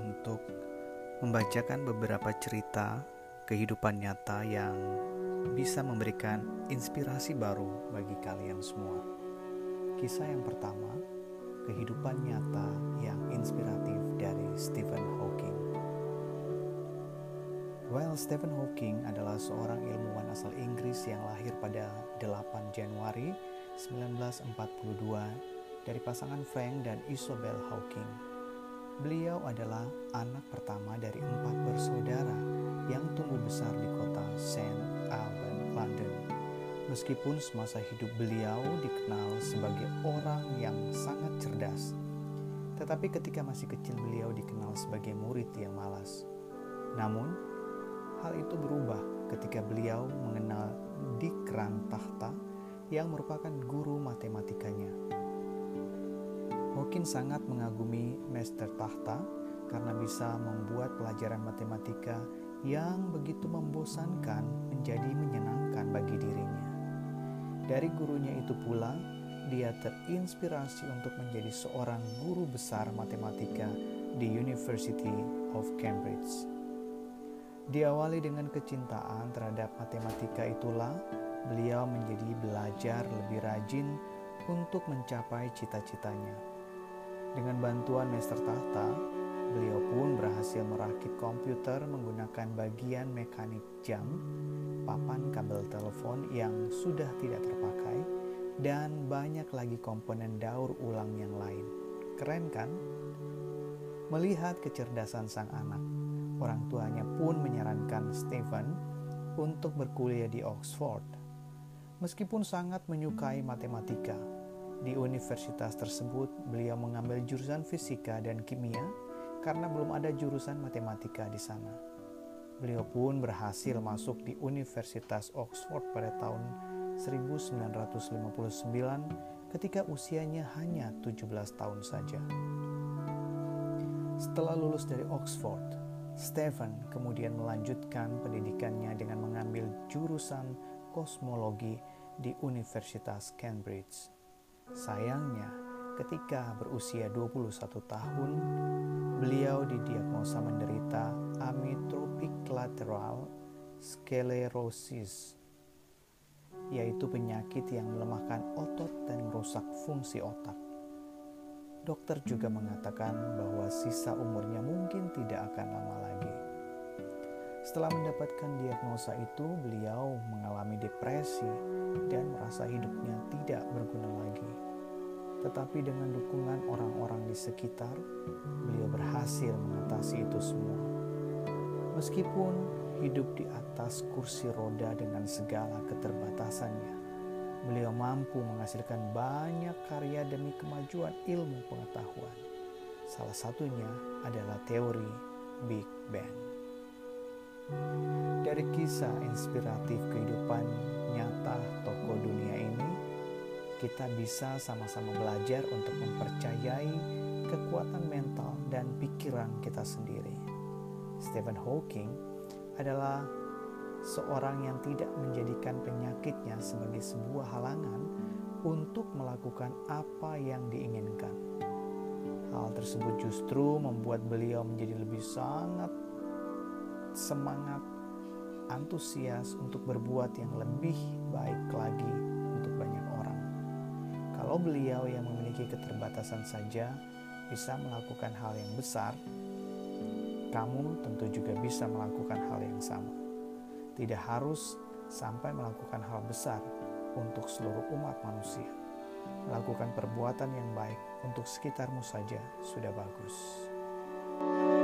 untuk membacakan beberapa cerita kehidupan nyata yang bisa memberikan inspirasi baru bagi kalian semua. Kisah yang pertama, kehidupan nyata yang inspiratif dari Stephen Hawking. Well, Stephen Hawking adalah seorang ilmuwan asal Inggris yang lahir pada 8 Januari 1942 dari pasangan Frank dan Isobel Hawking Beliau adalah anak pertama dari empat bersaudara yang tumbuh besar di kota St. Alban, London. Meskipun semasa hidup beliau dikenal sebagai orang yang sangat cerdas, tetapi ketika masih kecil beliau dikenal sebagai murid yang malas. Namun, hal itu berubah ketika beliau mengenal Dikran Tahta yang merupakan guru matematikanya. Hawking sangat mengagumi Master Tahta karena bisa membuat pelajaran matematika yang begitu membosankan menjadi menyenangkan bagi dirinya. Dari gurunya itu pula, dia terinspirasi untuk menjadi seorang guru besar matematika di University of Cambridge. Diawali dengan kecintaan terhadap matematika itulah, beliau menjadi belajar lebih rajin untuk mencapai cita-citanya. Dengan bantuan Master Tahta, beliau pun berhasil merakit komputer menggunakan bagian mekanik jam, papan kabel telepon yang sudah tidak terpakai, dan banyak lagi komponen daur ulang yang lain. Keren kan? Melihat kecerdasan sang anak, orang tuanya pun menyarankan Stephen untuk berkuliah di Oxford. Meskipun sangat menyukai matematika, di universitas tersebut, beliau mengambil jurusan fisika dan kimia karena belum ada jurusan matematika di sana. Beliau pun berhasil masuk di Universitas Oxford pada tahun 1959 ketika usianya hanya 17 tahun saja. Setelah lulus dari Oxford, Stephen kemudian melanjutkan pendidikannya dengan mengambil jurusan kosmologi di Universitas Cambridge. Sayangnya, ketika berusia 21 tahun, beliau didiagnosa menderita amyotrophic lateral sclerosis, yaitu penyakit yang melemahkan otot dan merusak fungsi otak. Dokter juga mengatakan bahwa sisa umurnya mungkin tidak akan lama lagi. Setelah mendapatkan diagnosa itu, beliau mengalami depresi dan merasa hidupnya tidak berguna. Tetapi dengan dukungan orang-orang di sekitar, beliau berhasil mengatasi itu semua. Meskipun hidup di atas kursi roda dengan segala keterbatasannya, beliau mampu menghasilkan banyak karya demi kemajuan ilmu pengetahuan. Salah satunya adalah teori Big Bang. Dari kisah inspiratif kehidupan nyata tokoh dunia ini, kita bisa sama-sama belajar untuk mempercayai kekuatan mental dan pikiran kita sendiri. Stephen Hawking adalah seorang yang tidak menjadikan penyakitnya sebagai sebuah halangan untuk melakukan apa yang diinginkan. Hal tersebut justru membuat beliau menjadi lebih sangat semangat, antusias untuk berbuat yang lebih baik lagi kalau beliau yang memiliki keterbatasan saja bisa melakukan hal yang besar, kamu tentu juga bisa melakukan hal yang sama. Tidak harus sampai melakukan hal besar untuk seluruh umat manusia. Melakukan perbuatan yang baik untuk sekitarmu saja sudah bagus. thank you